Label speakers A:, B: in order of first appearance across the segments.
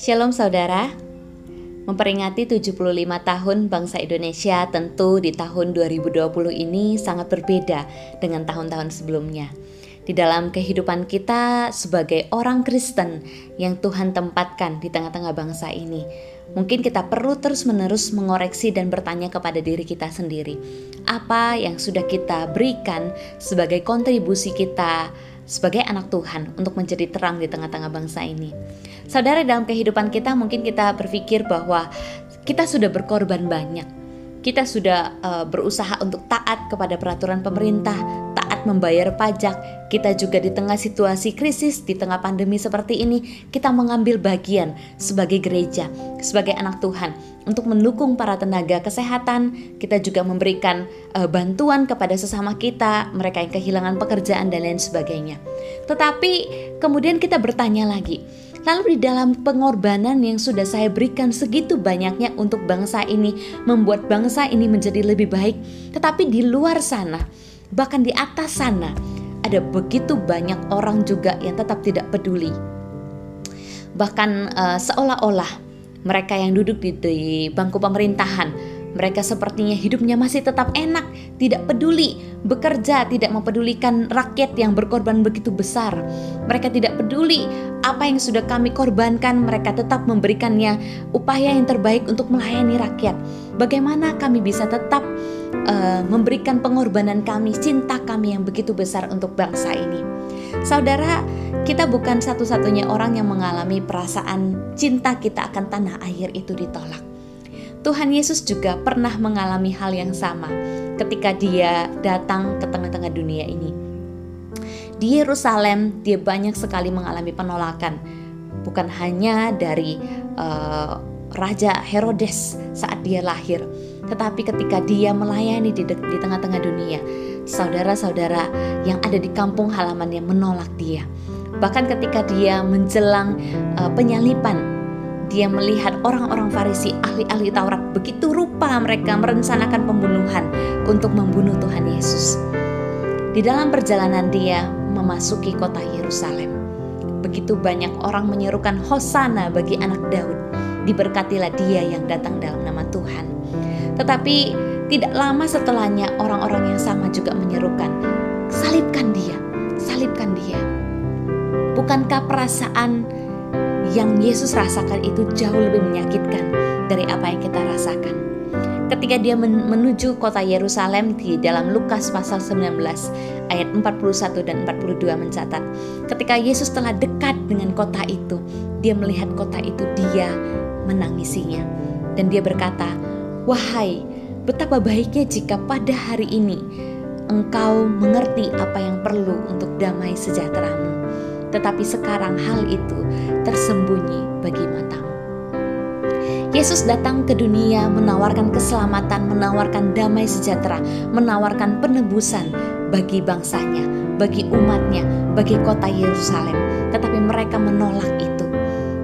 A: Shalom saudara. Memperingati 75 tahun bangsa Indonesia tentu di tahun 2020 ini sangat berbeda dengan tahun-tahun sebelumnya. Di dalam kehidupan kita sebagai orang Kristen yang Tuhan tempatkan di tengah-tengah bangsa ini, mungkin kita perlu terus-menerus mengoreksi dan bertanya kepada diri kita sendiri, apa yang sudah kita berikan sebagai kontribusi kita sebagai anak Tuhan untuk menjadi terang di tengah-tengah bangsa ini. Saudara, dalam kehidupan kita mungkin kita berpikir bahwa kita sudah berkorban banyak. Kita sudah uh, berusaha untuk taat kepada peraturan pemerintah, taat membayar pajak. Kita juga di tengah situasi krisis, di tengah pandemi seperti ini, kita mengambil bagian sebagai gereja, sebagai anak Tuhan untuk mendukung para tenaga kesehatan. Kita juga memberikan uh, bantuan kepada sesama kita, mereka yang kehilangan pekerjaan dan lain sebagainya. Tetapi kemudian kita bertanya lagi, Lalu di dalam pengorbanan yang sudah saya berikan segitu banyaknya untuk bangsa ini, membuat bangsa ini menjadi lebih baik, tetapi di luar sana, bahkan di atas sana, ada begitu banyak orang juga yang tetap tidak peduli. Bahkan uh, seolah-olah mereka yang duduk di, di bangku pemerintahan mereka sepertinya hidupnya masih tetap enak, tidak peduli bekerja, tidak mempedulikan rakyat yang berkorban begitu besar. Mereka tidak peduli apa yang sudah kami korbankan, mereka tetap memberikannya upaya yang terbaik untuk melayani rakyat. Bagaimana kami bisa tetap uh, memberikan pengorbanan kami, cinta kami yang begitu besar untuk bangsa ini? Saudara, kita bukan satu-satunya orang yang mengalami perasaan cinta kita akan tanah air itu ditolak Tuhan Yesus juga pernah mengalami hal yang sama ketika dia datang ke tengah-tengah dunia ini. Di Yerusalem, dia banyak sekali mengalami penolakan, bukan hanya dari uh, Raja Herodes saat dia lahir, tetapi ketika dia melayani di, tengah-tengah dunia, saudara-saudara yang ada di kampung halamannya menolak dia. Bahkan ketika dia menjelang uh, penyalipan, dia melihat orang-orang Farisi, ahli-ahli Taurat, begitu rupa mereka merencanakan pembunuhan untuk membunuh Tuhan Yesus. Di dalam perjalanan dia memasuki kota Yerusalem, begitu banyak orang menyerukan Hosana bagi anak Daud. Diberkatilah dia yang datang dalam nama Tuhan. Tetapi tidak lama setelahnya orang-orang yang sama juga menyerukan, salibkan dia, salibkan dia. Bukankah perasaan yang Yesus rasakan itu jauh lebih menyakitkan dari apa yang kita rasakan. Ketika dia menuju kota Yerusalem di dalam Lukas pasal 19 ayat 41 dan 42 mencatat, ketika Yesus telah dekat dengan kota itu, dia melihat kota itu dia menangisinya dan dia berkata, "Wahai, betapa baiknya jika pada hari ini engkau mengerti apa yang perlu untuk damai sejahteramu." tetapi sekarang hal itu tersembunyi bagi matamu. Yesus datang ke dunia menawarkan keselamatan, menawarkan damai sejahtera, menawarkan penebusan bagi bangsanya, bagi umatnya, bagi kota Yerusalem. Tetapi mereka menolak itu.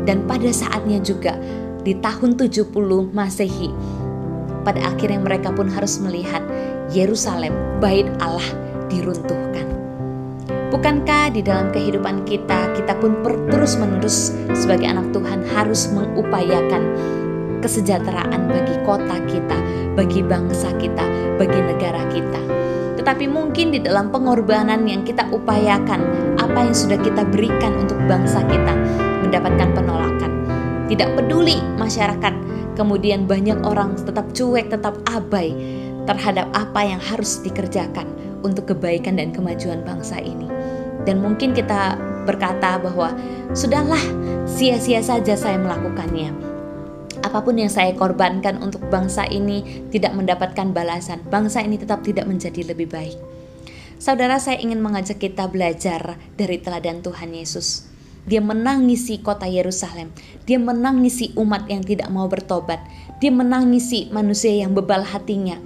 A: Dan pada saatnya juga di tahun 70 Masehi, pada akhirnya mereka pun harus melihat Yerusalem, bait Allah diruntuhkan. Bukankah di dalam kehidupan kita, kita pun terus-menerus sebagai anak Tuhan harus mengupayakan kesejahteraan bagi kota kita, bagi bangsa kita, bagi negara kita. Tetapi mungkin di dalam pengorbanan yang kita upayakan, apa yang sudah kita berikan untuk bangsa kita mendapatkan penolakan. Tidak peduli masyarakat, kemudian banyak orang tetap cuek, tetap abai terhadap apa yang harus dikerjakan untuk kebaikan dan kemajuan bangsa ini. Dan mungkin kita berkata bahwa sudahlah sia-sia saja saya melakukannya. Apa pun yang saya korbankan untuk bangsa ini tidak mendapatkan balasan, bangsa ini tetap tidak menjadi lebih baik. Saudara, saya ingin mengajak kita belajar dari teladan Tuhan Yesus. Dia menangisi kota Yerusalem. Dia menangisi umat yang tidak mau bertobat. Dia menangisi manusia yang bebal hatinya.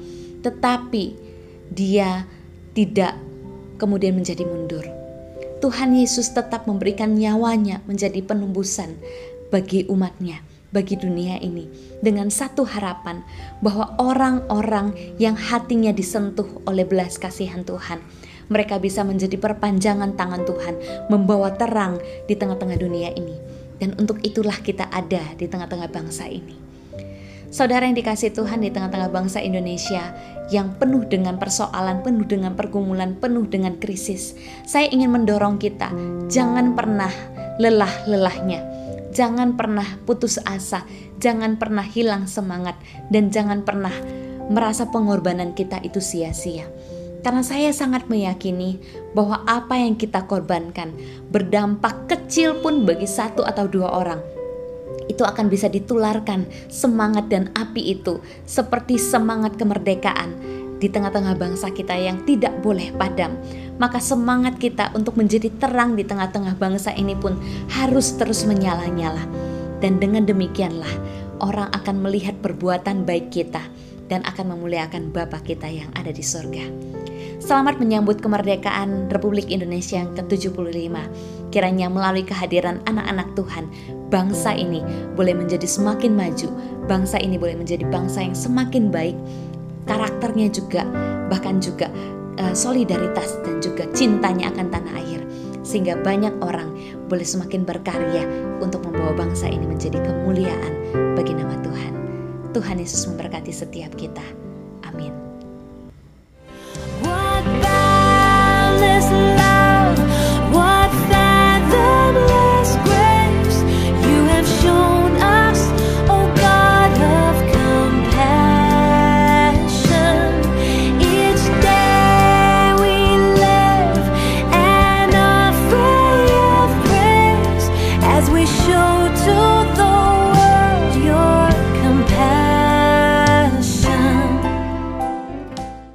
A: Tetapi dia tidak kemudian menjadi mundur. Tuhan Yesus tetap memberikan nyawanya menjadi penembusan bagi umatnya, bagi dunia ini. Dengan satu harapan bahwa orang-orang yang hatinya disentuh oleh belas kasihan Tuhan, mereka bisa menjadi perpanjangan tangan Tuhan, membawa terang di tengah-tengah dunia ini. Dan untuk itulah kita ada di tengah-tengah bangsa ini. Saudara yang dikasih Tuhan di tengah-tengah bangsa Indonesia yang penuh dengan persoalan, penuh dengan pergumulan, penuh dengan krisis. Saya ingin mendorong kita, jangan pernah lelah-lelahnya. Jangan pernah putus asa, jangan pernah hilang semangat, dan jangan pernah merasa pengorbanan kita itu sia-sia. Karena saya sangat meyakini bahwa apa yang kita korbankan berdampak kecil pun bagi satu atau dua orang itu akan bisa ditularkan semangat dan api itu seperti semangat kemerdekaan di tengah-tengah bangsa kita yang tidak boleh padam. Maka semangat kita untuk menjadi terang di tengah-tengah bangsa ini pun harus terus menyala-nyala. Dan dengan demikianlah orang akan melihat perbuatan baik kita dan akan memuliakan Bapa kita yang ada di surga. Selamat menyambut kemerdekaan Republik Indonesia yang ke-75. Kiranya melalui kehadiran anak-anak Tuhan, bangsa ini boleh menjadi semakin maju, bangsa ini boleh menjadi bangsa yang semakin baik, karakternya juga, bahkan juga uh, solidaritas dan juga cintanya akan tanah air. Sehingga banyak orang boleh semakin berkarya untuk membawa bangsa ini menjadi kemuliaan bagi nama Tuhan. Tuhan Yesus memberkati setiap kita. Amin.